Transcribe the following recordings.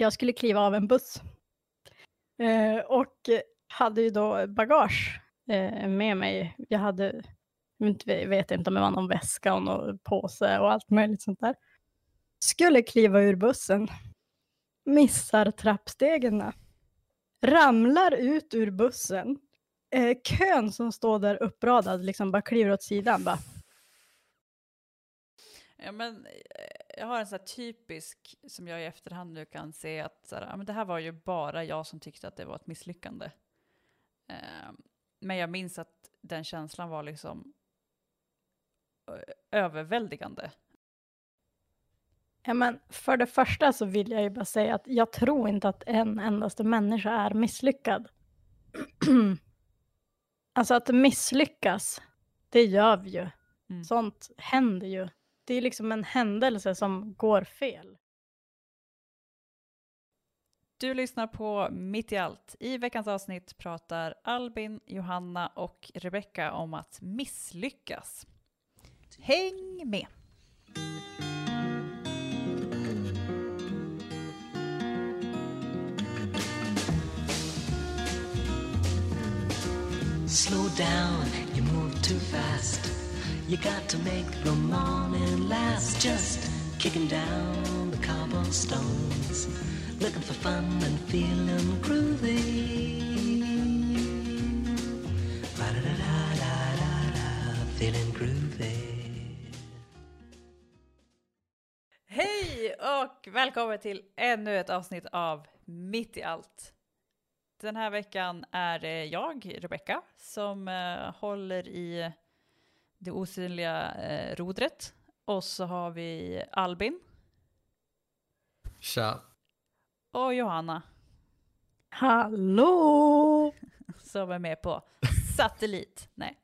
jag skulle kliva av en buss. Eh, och hade ju då bagage eh, med mig. Jag hade, inte, vet inte om det var någon väska och någon påse och allt möjligt sånt där. Skulle kliva ur bussen. Missar trappstegen. Ramlar ut ur bussen. Eh, kön som står där uppradad liksom bara kliver åt sidan. Bara. Ja, men jag har en sån här typisk som jag i efterhand nu kan se att så här, men det här var ju bara jag som tyckte att det var ett misslyckande. Eh, men jag minns att den känslan var liksom överväldigande. Ja, men för det första så vill jag ju bara säga att jag tror inte att en endaste människa är misslyckad. alltså att misslyckas, det gör vi ju. Mm. Sånt händer ju. Det är liksom en händelse som går fel. Du lyssnar på Mitt i allt. I veckans avsnitt pratar Albin, Johanna och Rebecka om att misslyckas. Häng med! Slow down, you move too fast. You got to make the morning last. Just kicking down the cobblestones. Looking for fun and feeling groovy. Feeling groovy. Hej och välkommen till ännu ett avsnitt av Mitt i allt. Den här veckan är det jag, Rebecka, som eh, håller i det osynliga uh, rodret. Och så har vi Albin. Tja. Och Johanna. Hallå! Som är med på satellit. Nej.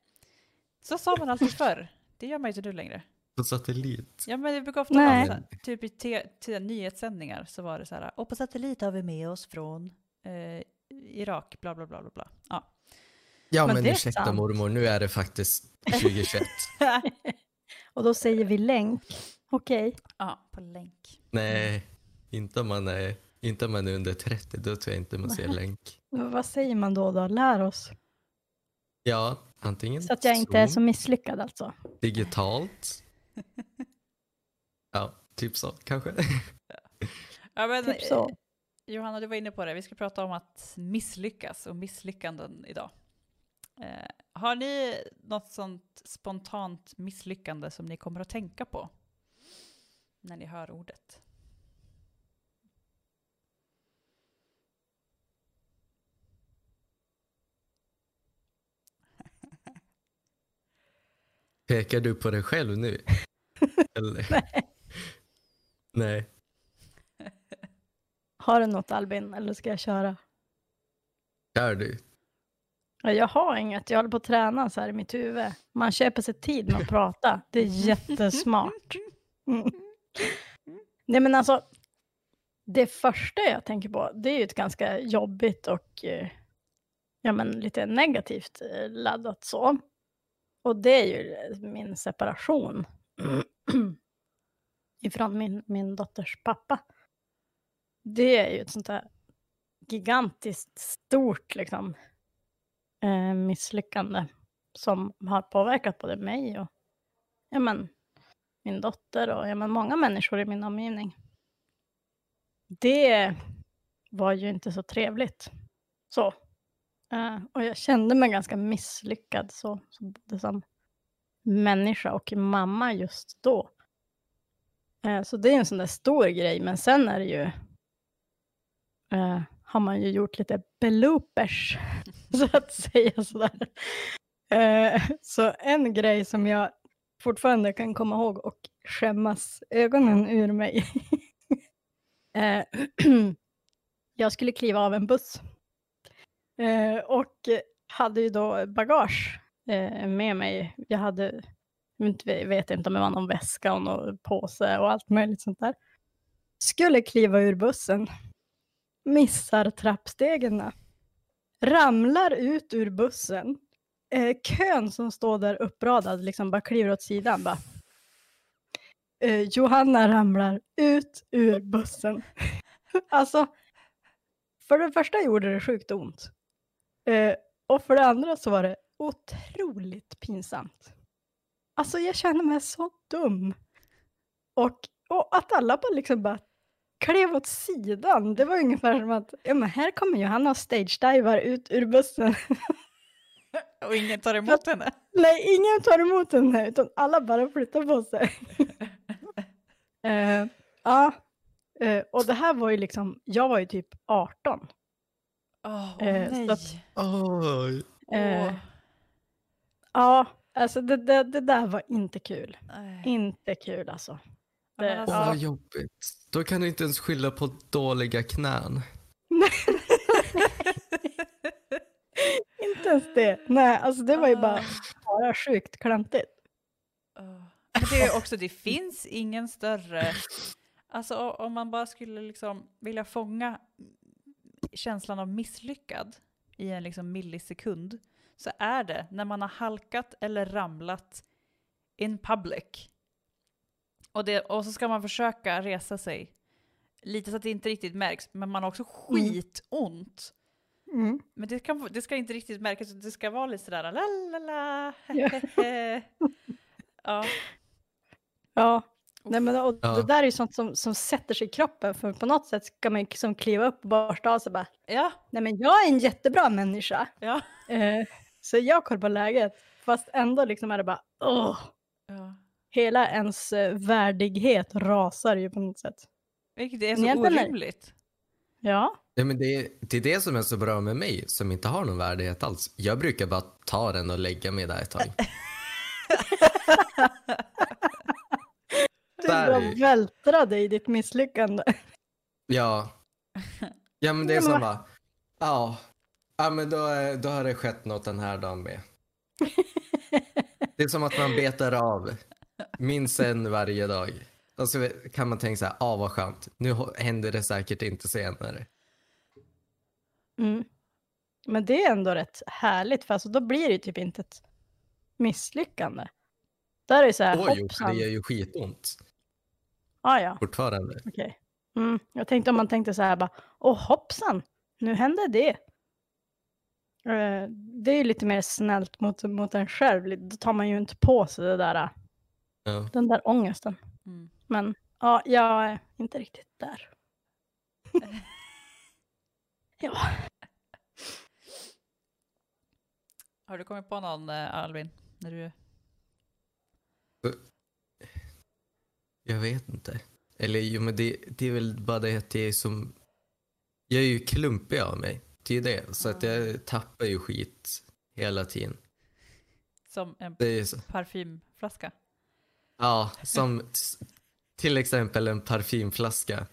Så sa man alltid förr. Det gör man ju inte nu längre. På satellit? Ja, men det brukar ofta vara så här, typ i te- te- nyhetssändningar så var det så här, och på satellit har vi med oss från eh, Irak, bla bla bla bla bla. Ja, ja men, men ursäkta sant. mormor, nu är det faktiskt 2021. och då säger vi länk. Okej. Okay. Ja, på länk. Nej, inte om man är, inte om man är under 30, då tror jag inte man ser länk. Vad säger man då då? Lär oss. Ja, antingen Så att jag inte är så misslyckad alltså. Digitalt. Ja, typ så kanske. Ja, men, typ så. Johanna, du var inne på det. Vi ska prata om att misslyckas och misslyckanden idag. Eh, har ni något sånt spontant misslyckande som ni kommer att tänka på när ni hör ordet? Pekar du på dig själv nu? Eller? Nej. Nej. Har du något Albin, eller ska jag köra? Kör du. Jag har inget, jag håller på att träna så här i mitt huvud. Man köper sig tid med att prata, det är jättesmart. Mm. Nej men alltså, det första jag tänker på, det är ju ett ganska jobbigt och eh, ja, men lite negativt eh, laddat så. Och det är ju eh, min separation ifrån min, min dotters pappa det är ju ett sånt där gigantiskt stort liksom, eh, misslyckande som har påverkat både mig och ja, men, min dotter och ja, men, många människor i min omgivning. Det var ju inte så trevligt. Så. Eh, och jag kände mig ganska misslyckad så, så både som människa och mamma just då. Eh, så det är en sån där stor grej, men sen är det ju eh, har man ju gjort lite bloopers, så att säga sådär. Eh, så en grej som jag fortfarande kan komma ihåg och skämmas ögonen ur mig. eh, jag skulle kliva av en buss. Eh, och hade ju då bagage eh, med mig. Jag hade, jag vet inte om det var någon väska och någon påse och allt möjligt sånt där. Skulle kliva ur bussen missar trappstegen. Ramlar ut ur bussen. Eh, kön som står där uppradad liksom bara kliver åt sidan. Bara. Eh, Johanna ramlar ut ur bussen. alltså, för det första gjorde det sjukt ont. Eh, och för det andra så var det otroligt pinsamt. Alltså jag kände mig så dum. Och, och att alla bara liksom bara klev åt sidan. Det var ungefär som att, ja men här kommer Johanna och stage-divar ut ur bussen. Och ingen tar emot henne. Nej, ingen tar emot henne, utan alla bara flyttar på sig. Eh, ja, eh, och det här var ju liksom, jag var ju typ 18. Åh, Eh, så nej. att- ja, alltså det, det, det där var inte kul. nej. Inte kul alltså. Men alltså, Åh, vad jobbigt. Då kan du inte ens skylla på dåliga knän. Inte ens det. Nej, alltså det var ju bara, bara sjukt klantigt. Men det är också, det finns ingen större... Alltså om man bara skulle liksom vilja fånga känslan av misslyckad i en liksom millisekund så är det när man har halkat eller ramlat in public. Och, det, och så ska man försöka resa sig lite så att det inte riktigt märks, men man har också skitont. Mm. Men det, kan, det ska inte riktigt märkas, det ska vara lite sådär la la la, Ja. hehehe. ja. Ja, Nej, men, och Ja. det där är ju sånt som, som sätter sig i kroppen, för på något sätt ska man ju liksom kliva upp och borsta av sig bara, Ja, nej men jag är en jättebra människa, ja. eh, så jag kollar på läget, fast ändå liksom är det bara, åh, ja. Hela ens eh, värdighet rasar ju på något sätt. Vilket är så egentligen orimligt. Ja, Ja, men det, är, det är det som är så bra med mig, som inte har någon värdighet alls. Jag brukar bara ta den och lägga mig där ett tag. du bara är ju- vältra dig i ditt misslyckande. Ja. Ja, men det är som bara, ja. Ja, men då, är- då har det skett något den här dagen med. Det är som att man betar av minst en varje dag. Och så kan man tänka så här, ah vad skönt. Nu händer det säkert inte senare. Mm. Men det är ändå rätt härligt, för alltså, då blir det ju typ inte ett misslyckande. Där är det så här, Oj, hoppsan. det gör ju skitont Ah, ja, fortfarande. okej. Mm. Jag tänkte om man tänkte så här bara, åh hoppsan, nu hände det. Eh, det är ju lite mer snällt mot, mot en själv, då tar man ju inte på sig det där, Ja. den där ångesten. Mm. Men ja, jag är inte riktigt där. ja. Har du kommit på någon, eh, Alvin? När du... Jag vet inte. Eller jo, men det, det är väl bara det att det är som... Jag är ju klumpig av mig. Det är det. Så att jag tappar ju skit hela tiden. Som en parfymflaska? Ja, som till exempel en parfymflaska.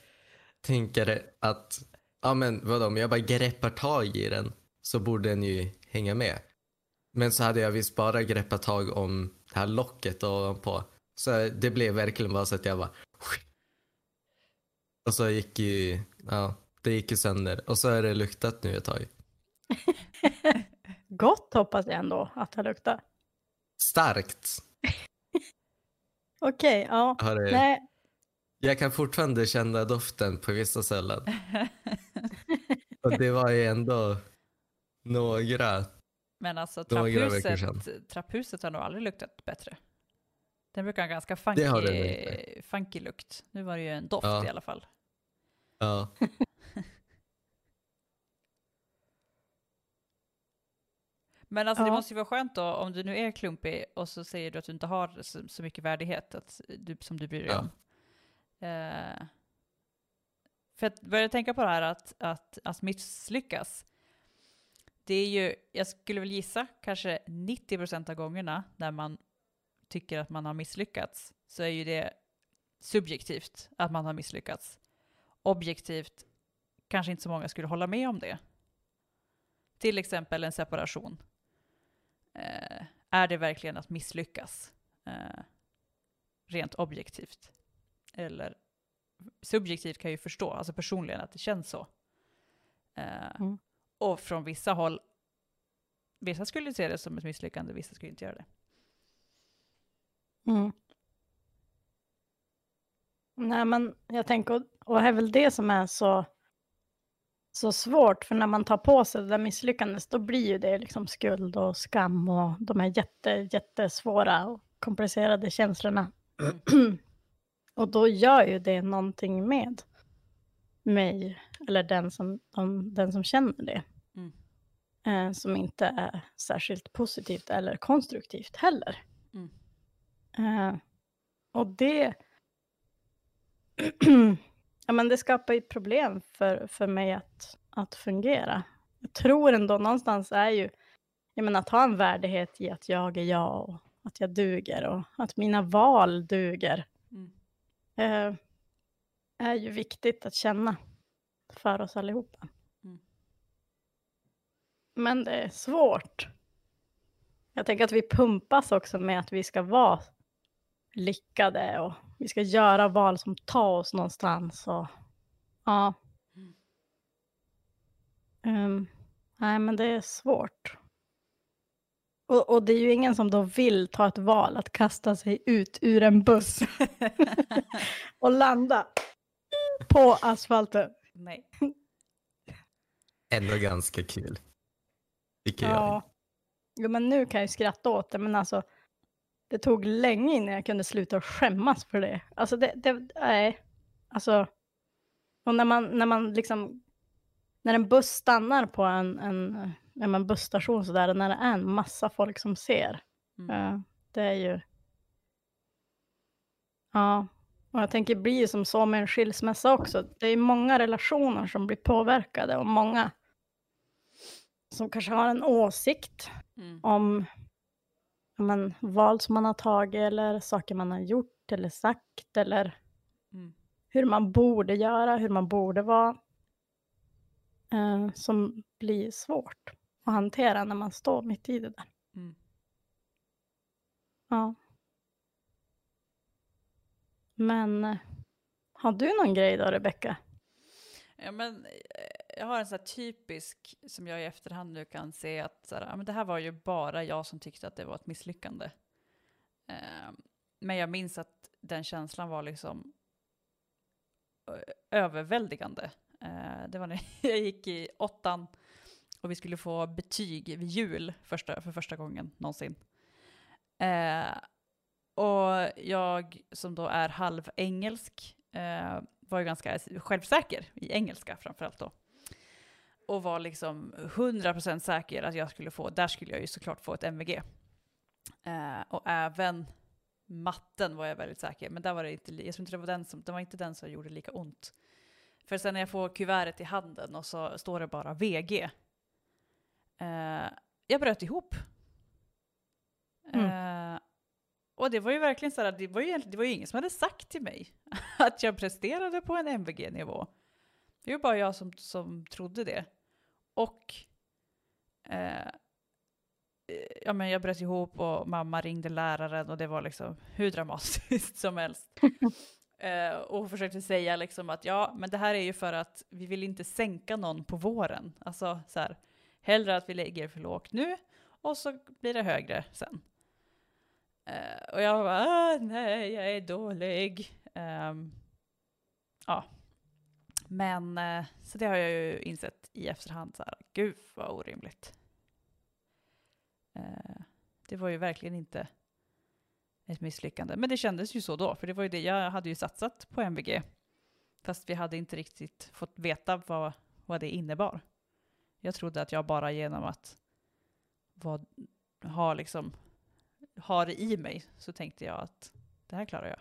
Tänker att, ja men vadå, om jag bara greppar tag i den så borde den ju hänga med. Men så hade jag visst bara greppat tag om det här locket ovanpå. Så det blev verkligen bara så att jag bara... Och så gick ju, ja, det gick ju sönder. Och så har det luktat nu ett tag. Gott hoppas jag ändå att det luktar. Starkt Okej, ja. har. Nej, Jag kan fortfarande känna doften på vissa ställen. Och det var ju ändå några. Men alltså Några trapphuset, trapphuset har nog aldrig luktat bättre. Den brukar ha en ganska funky, funky lukt. Nu var det ju en doft Ja. i alla fall. Ja, Men alltså det Ja. måste ju vara skönt då om du nu är klumpig och så säger du att du inte har så, så mycket värdighet att du, som du bryr dig Ja. om. Eh, för att börja tänka på det här att, att, att misslyckas. Det är ju, jag skulle väl gissa, kanske 90% av gångerna när man tycker att man har misslyckats så är ju det subjektivt att man har misslyckats. Objektivt kanske inte så många skulle hålla med om det. Till exempel en separation. Eh, är det verkligen att misslyckas? Eh, rent objektivt. Eller subjektivt kan jag ju förstå, alltså personligen att det känns så. Eh, Mm. Och från vissa håll, vissa skulle se det som ett misslyckande, vissa skulle inte göra det. Mm. Nej, men jag tänker, och- det är väl det som är så så svårt, för när man tar på sig det där misslyckandet, då blir ju det liksom skuld och skam och de här jätte, jättesvåra och komplicerade känslorna. och då gör ju det någonting med mig, eller den som, om, den som känner det. Mm. Eh, som inte är särskilt positivt eller konstruktivt heller. Mm. Eh, och det... ja, men det skapar ju problem för, för mig att, att fungera. Jag tror ändå någonstans är ju... Jag menar, att ha en värdighet i att jag är jag och att jag duger och att mina val duger. Mm. Eh, är ju viktigt att känna för oss allihopa. Mm. Men det är svårt. Jag tänker att vi pumpas också med att vi ska vara lyckade och vi ska göra val som tar oss någonstans. Och, ja. Ehm, nej, men det är svårt. Och, och det är ju ingen som då vill ta ett val att kasta sig ut ur en buss och landa på asfalten. Nej. Ändå ganska kul. Tycker jag. Ja. Jo, men nu kan jag ju skratta åt det, men alltså det tog länge innan jag kunde sluta skämmas för det. Alltså det, det nej. Alltså, och när man, när man liksom, när en buss stannar på en, en, en busstation sådär, när det är en massa folk som ser, Mm. eh, det är ju, ja, och jag tänker det blir ju som så med en skilsmässa också. Det är många relationer som blir påverkade och många som kanske har en åsikt Mm. om men, val som man har tagit eller saker man har gjort eller sagt eller Mm. hur man borde göra, hur man borde vara. Eh, som blir svårt att hantera när man står mitt i det där. Mm. Ja. Men eh, har du någon grej då, Rebecka? Ja, men, eh, jag har en sån här typisk som jag i efterhand nu kan se att så här, men det här var ju bara jag som tyckte att det var ett misslyckande. Eh, men jag minns att den känslan var liksom överväldigande. Eh, det var när jag gick i åttan och vi skulle få betyg vid jul första, för första gången någonsin. Eh, och jag som då är halvengelsk, eh, var ju ganska självsäker i engelska framförallt då. Och var liksom 100% säker att jag skulle få, där skulle jag ju såklart få ett MVG. Eh, och även matten var jag väldigt säker, men där var det inte, jag tror inte det var den som, det var inte den som gjorde lika ont. För sen när jag får kuvertet i handen och så står det bara VG. Eh, jag bröt ihop. Eh, och det var ju verkligen så här, det var ju, det var ju ingen som hade sagt till mig att jag presterade på en MVG-nivå. Det var bara jag som, som trodde det. Och eh, ja, men jag bröt ihop och mamma ringde läraren och det var liksom hur dramatiskt som helst. eh, och försökte säga liksom att ja, men det här är ju för att vi vill inte sänka någon på våren. Alltså så här, hellre att vi lägger för lågt nu och så blir det högre sen. Eh, och jag bara, ah, nej, jag är dålig. Ehm, ja. Men, eh, så det har jag ju insett i efterhand, så här, gud vad orimligt. Eh, det var ju verkligen inte ett misslyckande. Men det kändes ju så då, för det var ju det, jag hade ju satsat på MVG. Fast vi hade inte riktigt fått veta vad, vad det innebar. Jag trodde att jag bara genom att vad, ha liksom ha det i mig så tänkte jag att det här klarar jag.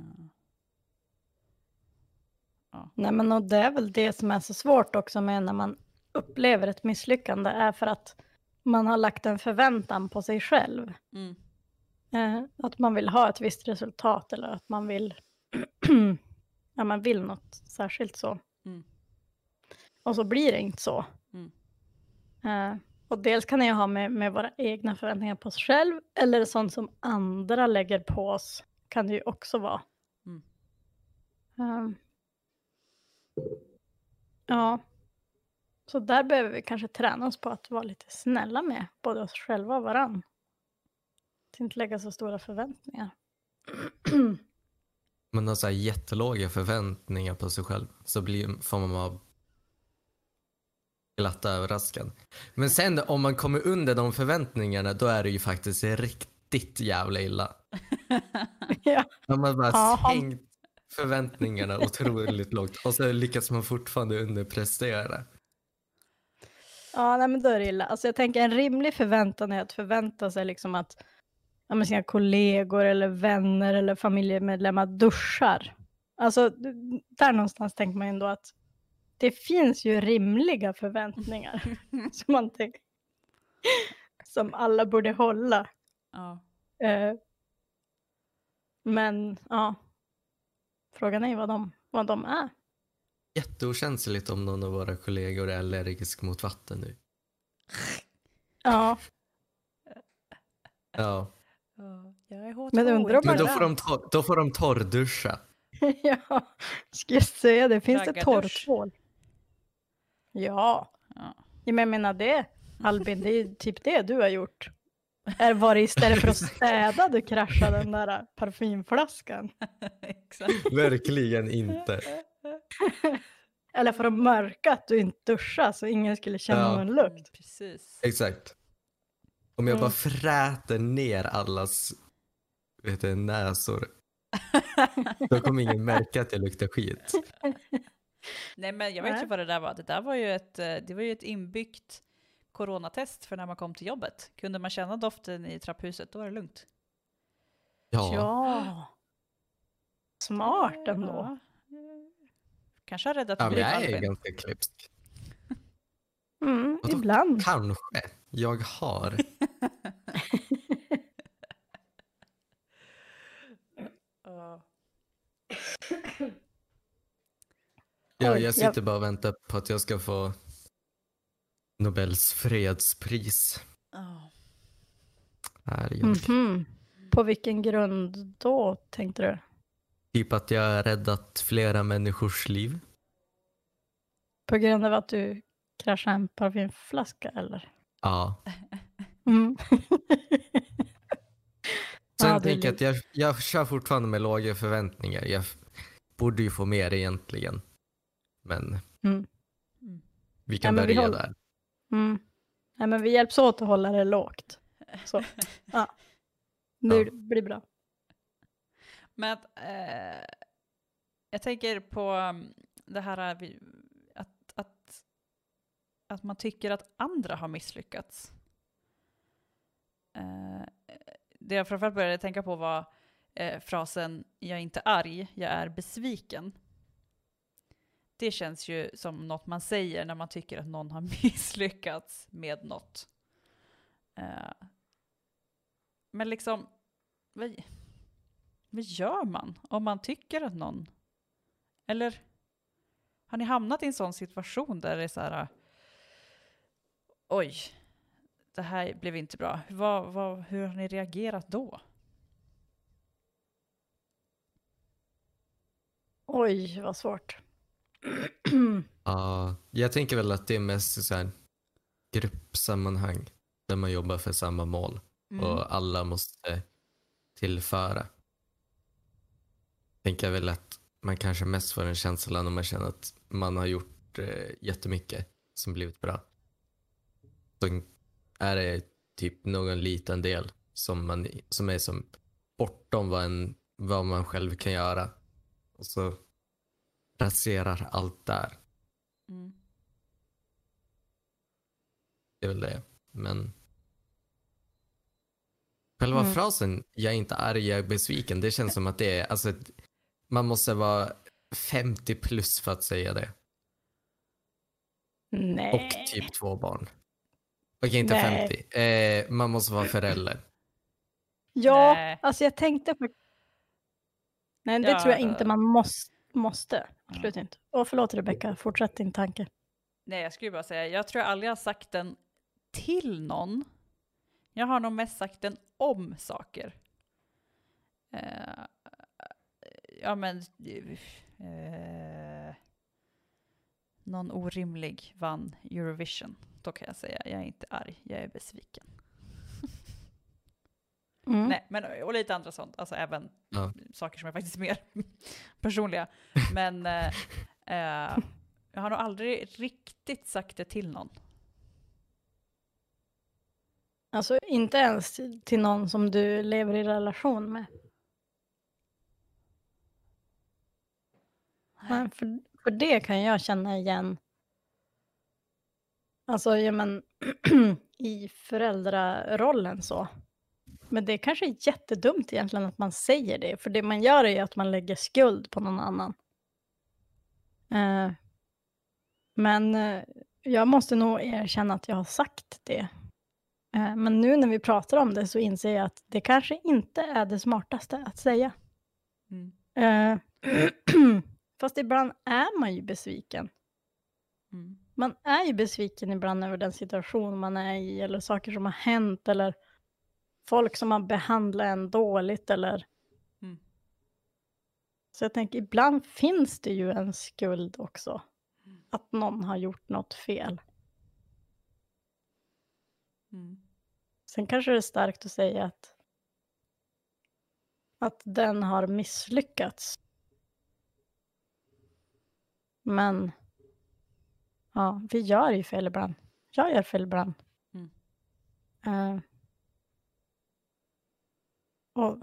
Mm. Nej, men och det är väl det som är så svårt också med när man upplever ett misslyckande är för att man har lagt en förväntan på sig själv. Mm. Eh, att man vill ha ett visst resultat eller att man vill, ja, man vill något särskilt så. Mm. Och så blir det inte så. Mm. Eh, och dels kan det ju ha med, med våra egna förväntningar på oss själv eller sånt som andra lägger på oss kan det ju också vara. Mm. Ja. Så där behöver vi kanske träna oss på att vara lite snälla med både oss själva och varann. Att inte lägga så stora förväntningar. man har så här jättelåga förväntningar på sig själv så blir, får man vara glatt överraskad. Men sen om man kommer under de förväntningarna då är det ju faktiskt riktigt jävla illa. Ja. Om man bara Ja. sänkt förväntningarna otroligt lågt och så lyckas man fortfarande underprestera. Ja, nej, men då är det illa. Alltså jag tänker en rimlig förväntan är att förvänta sig liksom att ja, men sina kollegor eller vänner eller familjemedlemmar duschar. Alltså där någonstans tänker man ändå att det finns ju rimliga förväntningar som man tänker som alla borde hålla. Ja. Eh, men ja, frågan är vad de, vad de är. Jätteokänsligt om någon av våra kollegor är allergisk mot vatten nu. Ja, Ja. Ja, Jag är H2. Men undrar om Men då får de, tor- då får de torrduscha. ja, ska jag säga det? Finns det Raggardusch. torrtvål? Ja. Ja. men jag menar det, Albin, det är typ det du har gjort. Är var det istället för att städa du kraschade den där parfymflaskan? Verkligen inte. Eller för att mörka att du inte duschade så ingen skulle känna Ja. någon lukt. Precis. Exakt. Om jag Mm. bara fräter ner allas vet du, näsor. Då kommer ingen märka att jag luktar skit. Nej men jag vet ju vad det där var. Det där var ju ett, eh, det var ju ett inbyggt coronatest för när man kom till jobbet. Kunde man känna doften i trapphuset då är det lugnt. Ja. Ja. Smart ändå. Ja. Kanske har räddat Ja, liv jag är Albin. ganska klipsk. Mm, ibland. Kanske. Jag har. Ja. Jag sitter bara och väntar på att jag ska få Nobels fredspris. Här är jag. Mhm. På vilken grund då, tänkte du? Typ att jag har räddat flera människors liv. På grund av att du kraschade en parfymflaska, eller? Ja. Mm. Sen Ja, tänker jag att jag, jag kör fortfarande med låga förväntningar. Jag borde ju få mer egentligen. Men Mm. Mm. vi kan Ja, men vi börja håller- där. Mm. Nej, men vi hjälps åt att hålla det lågt. Så, ja. Det Ja. blir bra. Men att, eh, jag tänker på um, det här vi- att, att, att man tycker att andra har misslyckats. Eh, det jag framförallt började tänka på var eh, frasen “jag är inte arg, jag är besviken”. Det känns ju som något man säger när man tycker att någon har misslyckats med något. Eh, men liksom, vad, vad gör man om man tycker att någon... Eller har ni hamnat i en sån situation där det är så här... Oj, det här blev inte bra. Vad, vad, hur har ni reagerat då? Oj, vad svårt. Ja, jag tänker väl att det är mest så här gruppsammanhang där man jobbar för samma mål Mm. och alla måste tillföra. Tänker väl att man kanske mest får en känsla när man känner att man har gjort eh, jättemycket som blivit bra. Så är det typ någon liten del som, man, som är som bortom vad, en, vad man själv kan göra. Och så raserar allt där. Mm. Det är väl det. Men själva Mm. frasen jag är inte arg, jag är besviken. Det känns som att det är, alltså man måste vara 50 plus för att säga det. Nej. Och typ två barn. Okej, inte Nej. 50. Eh, man måste vara förälder. Ja, Nej. alltså jag tänkte på... Nej, det Ja, tror jag inte man måste. Måste. Absolut inte. Åh, förlåt Rebecka, fortsätt din tanke. Nej, jag skulle bara säga, jag tror jag aldrig har sagt den till någon. Jag har nog mest sagt den om saker. Eh, ja, men... Eh, någon orimlig vann Eurovision. Då kan jag säga, jag är inte arg, jag är besviken. Mm. Nej, men, och lite andra sånt, alltså även Ja. saker som är faktiskt mer personliga. Men eh, eh, jag har nog aldrig riktigt sagt det till någon. Alltså inte ens till någon som du lever i relation med. Men för, för det kan jag känna igen. Alltså, ja, men, i föräldrarollen så. Men det är kanske är jättedumt egentligen att man säger det. För det man gör är att man lägger skuld på någon annan. Eh, men eh, jag måste nog erkänna att jag har sagt det. Eh, men nu när vi pratar om det så inser jag att det kanske inte är det smartaste att säga. Mm. Eh, fast ibland är man ju besviken. Mm. Man är ju besviken ibland över den situation man är i eller saker som har hänt eller folk som har behandlat en dåligt eller Mm. så jag tänker ibland finns det ju en skuld också. Mm. Att någon har gjort något fel. Mm. Sen kanske det är starkt att säga att att den har misslyckats. Men ja, vi gör ju fel ibland. Jag gör fel ibland. Mm. Eh, och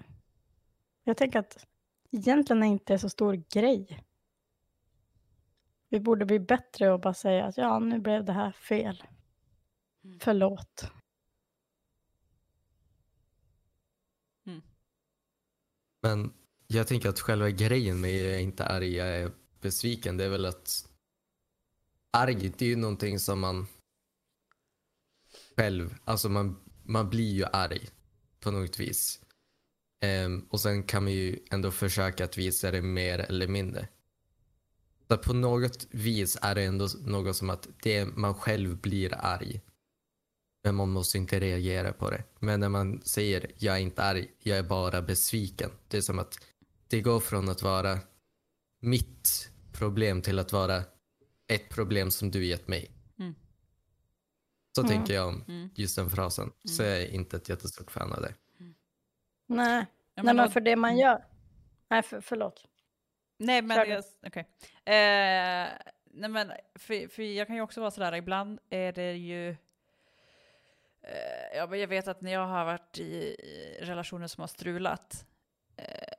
jag tänker att egentligen är det inte så stor grej. Vi borde bli bättre och bara säga att ja, nu blev det här fel. Mm. Förlåt. Men jag tänker att själva grejen med jag är inte arg, jag är besviken, det är väl att arg, det är ju någonting som man själv, alltså man, man blir ju arg på något vis. Ehm, och sen kan man ju ändå försöka att visa det mer eller mindre. Så på något vis är det ändå något som att det, man själv blir arg. Men man måste inte reagera på det. Men när man säger jag är inte arg, jag är bara besviken. Det är som att det går från att vara mitt problem till att vara ett problem som du gett mig. Mm. Så Mm. tänker jag om Mm. just den frasen. Så jag är inte ett jättestort fan av det. Nej, Ja, nej men för det man gör. Nej, för, förlåt. Nej men, Kör jag, okej. Eh, nej men, för, för jag kan ju också vara sådär, ibland är det ju, eh, ja, men jag vet att när jag har varit i, i relationer som har strulat, eh,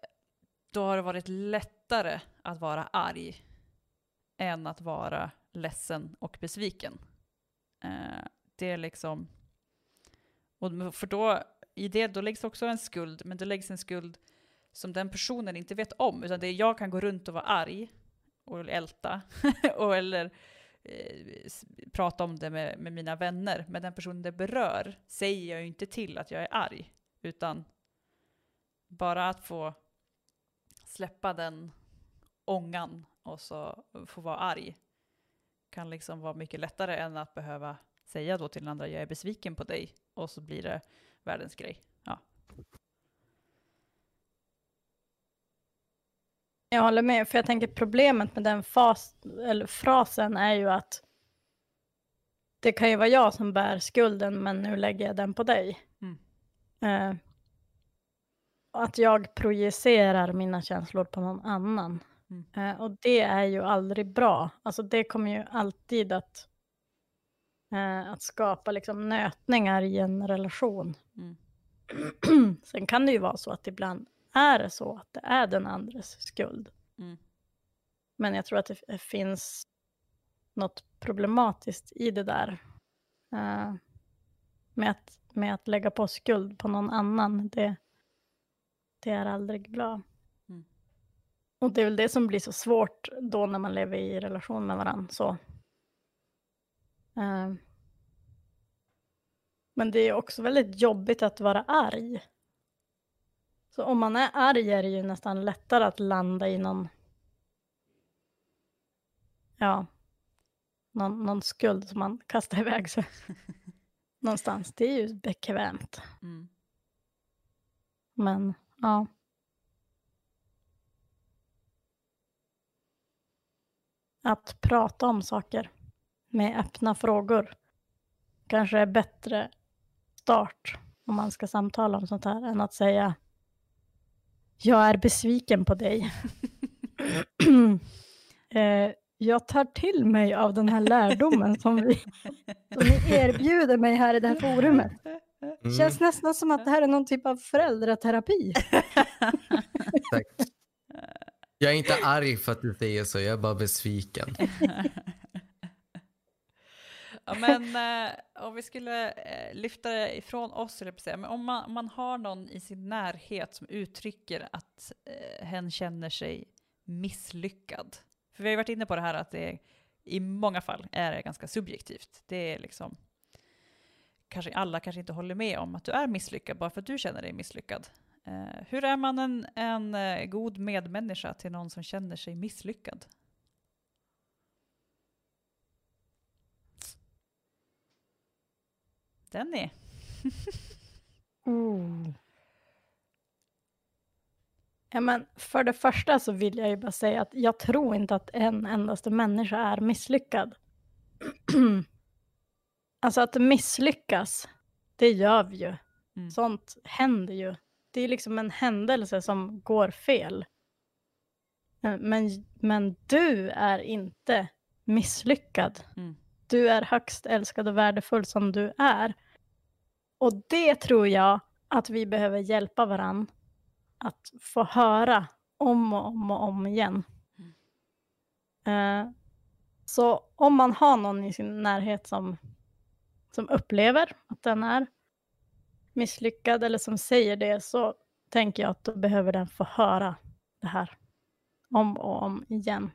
då har det varit lättare att vara arg än att vara ledsen och besviken. Eh, det är liksom, och för då, i det då läggs också en skuld, men det läggs en skuld som den personen inte vet om, utan det är jag kan gå runt och vara arg och älta, och eller eh, prata om det med, med mina vänner, men den personen det berör säger jag ju inte till att jag är arg, utan bara att få släppa den ångan och så få vara arg kan liksom vara mycket lättare än att behöva säga då till den andra jag är besviken på dig. Och så blir det världens grej. Ja. Jag håller med, för jag tänker problemet med den fas, eller frasen är ju att det kan ju vara jag som bär skulden, men nu lägger jag den på dig. Mm. Eh, att jag projicerar mina känslor på någon annan. Mm. Eh, och det är ju aldrig bra. Alltså det kommer ju alltid att, eh, att skapa liksom nötningar i en relation. Mm. Sen kan det ju vara så att ibland är det så att det är den andres skuld. Mm. Men jag tror att det finns något problematiskt i det där. eh, med, att, med att lägga på skuld på någon annan. Det, det är aldrig bra. Mm. Och det är väl det som blir så svårt då när man lever i relation med varandra. Så. Eh, men det är också väldigt jobbigt att vara arg. Så om man är arg är det ju nästan lättare att landa i någon ja, någon, någon skuld som man kastar iväg sig någonstans. Det är ju bekvämt. Mm. Men ja. Att prata om saker med öppna frågor kanske är bättre start om man ska samtala om sånt här än att säga jag är besviken på dig. eh, jag tar till mig av den här lärdomen som, vi, som ni erbjuder mig här i det här forumet. Mm, Känns nästan som att det här är någon typ av föräldraterapi. exakt. Jag är inte arg för att du säger så, jag är bara besviken. ja, men eh, om vi skulle eh, lyfta det ifrån oss, eller säga, men om man, om man har någon i sin närhet som uttrycker att eh, hen känner sig misslyckad. För vi har ju varit inne på det här att det i många fall är det ganska subjektivt. Det är liksom, kanske alla kanske inte håller med om att du är misslyckad bara för att du känner dig misslyckad. Eh, hur är man en, en eh, god medmänniska till någon som känner sig misslyckad? Denny? Mm. Ja, men för det första så vill jag ju bara säga att jag tror inte att en endaste människa är misslyckad. alltså att misslyckas, det gör vi ju. Mm. Sånt händer ju. Det är liksom en händelse som går fel. Eh, Men, men du är inte misslyckad. Mm. Du är högst älskad och värdefull som du är. Och det tror jag att vi behöver hjälpa varann att få höra om och om och om igen. Eh, så om man har någon i sin närhet som, som upplever att den är misslyckad eller som säger det så tänker jag att då behöver den få höra det här om och om igen.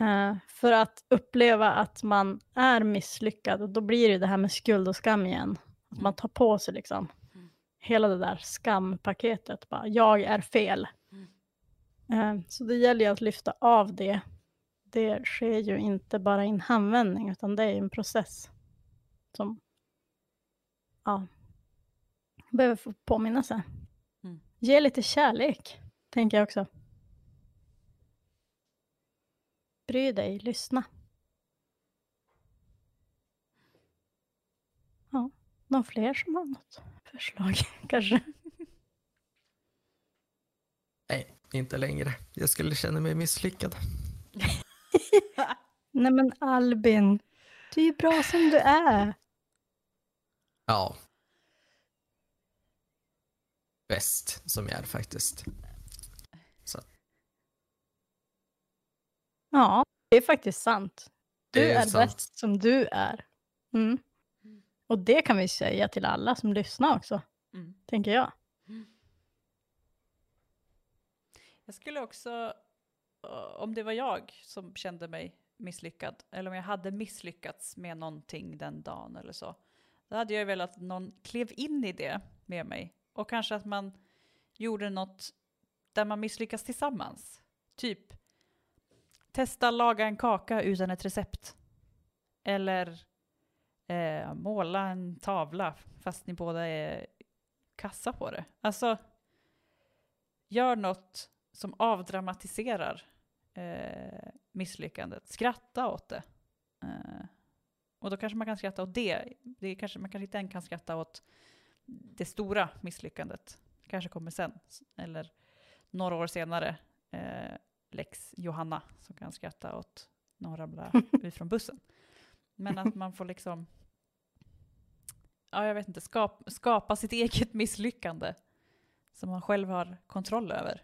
Mm. Eh, för att uppleva att man är misslyckad, och då blir det det här med skuld och skam igen. Att man tar på sig liksom Mm. hela det där skampaketet. Bara, jag är fel. Eh, så det gäller ju att lyfta av det. Det sker ju inte bara i en handvändning, utan det är ju en process som ja, behöver få påminna sig. Mm. Ge lite kärlek, tänker jag också. Bry dig, lyssna. Ja, någon fler som har något förslag kanske? Nej, inte längre. Jag skulle känna mig misslyckad. Nej men Albin, du är ju bra som du är. Ja. Bäst som jag är faktiskt. Ja, det är faktiskt sant. Du Det är är, sant. bäst som du är. Mm. Och det kan vi säga till alla som lyssnar också, Mm. tänker jag. Jag skulle också, eh, om det var jag som kände mig misslyckad, eller om jag hade misslyckats med någonting den dagen eller så, då hade jag velat att någon klev in i det med mig. Och kanske att man gjorde något där man misslyckas tillsammans. Typ, testa laga en kaka utan ett recept. Eller eh, måla en tavla fast ni båda är kassa på det. Alltså, gör något som avdramatiserar eh, misslyckandet. Skratta åt det. Eh, och då kanske man kan skratta åt det. det kanske, man kanske inte än kan skratta åt det stora misslyckandet. kanske kommer sen. Eller några år senare. Eh, Lex Johanna som kan skratta åt någon ramlar ut från bussen. Men att man får liksom, ja jag vet inte, skap, skapa sitt eget misslyckande som man själv har kontroll över.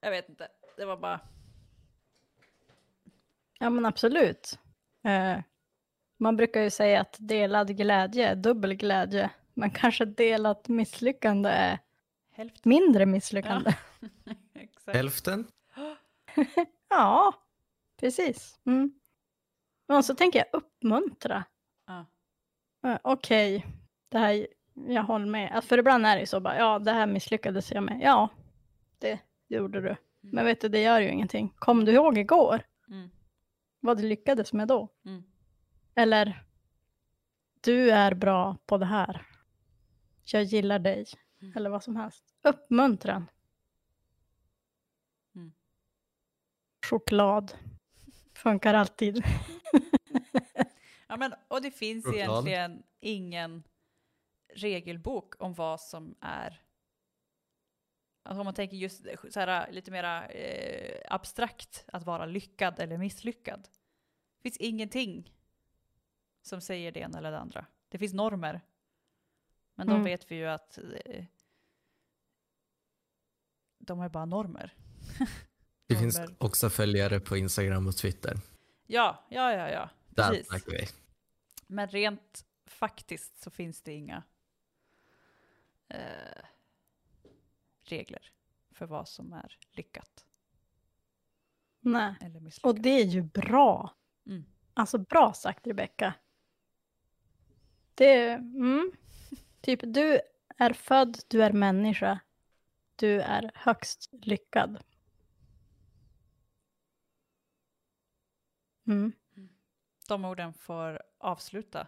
Jag vet inte, det var bara... Ja men absolut. Eh, man brukar ju säga att delad glädje är dubbel glädje. Men kanske delat misslyckande är Hälften. mindre misslyckande. Exakt. Hälften? Ja, precis. Mm. Och så tänker jag uppmuntra. Ja. Okej, det här, jag håller med. Alltså, För ibland är det ju så bara, ja det här misslyckades jag med. Ja, det gjorde du. Men vet du, det gör ju ingenting. Kom du ihåg igår Mm. vad du lyckades med då? Mm. Eller, du är bra på det här. Jag gillar dig. Mm. Eller vad som helst. Uppmuntran. Mm. Choklad. Funkar alltid. Ja, men, och det finns Choklad. egentligen ingen regelbok om vad som är Alltså om man tänker just så här, lite mera eh, abstrakt, att vara lyckad eller misslyckad. Det finns ingenting som säger det ena eller det andra. Det finns normer. Men de Mm. vet vi ju att eh, de är bara normer. Det finns också följare på Instagram och Twitter. Ja, ja, ja, ja. Där Precis. snackar vi. Men rent faktiskt så finns det inga eh, regler för vad som är lyckat Nej. eller Och det är ju bra. Mm. Alltså bra sagt Rebecka. Det, mm. Typ du är född, du är människa. Du är högst lyckad. Mm. De orden får avsluta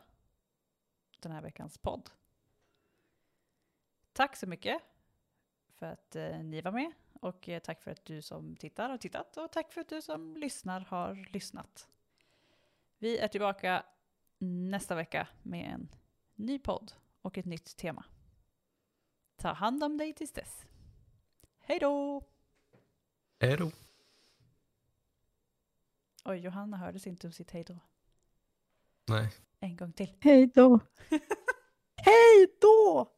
den här veckans podd. Tack så mycket för att eh, ni var med och eh, tack för att du som tittar har tittat och tack för att du som lyssnar har lyssnat. Vi är tillbaka nästa vecka med en ny podd och ett nytt tema. Ta hand om dig tills dess. Hej då! Hej då. Oj, Johanna hördes inte om sitt hej då. Nej. En gång till. Hej då. Hej då!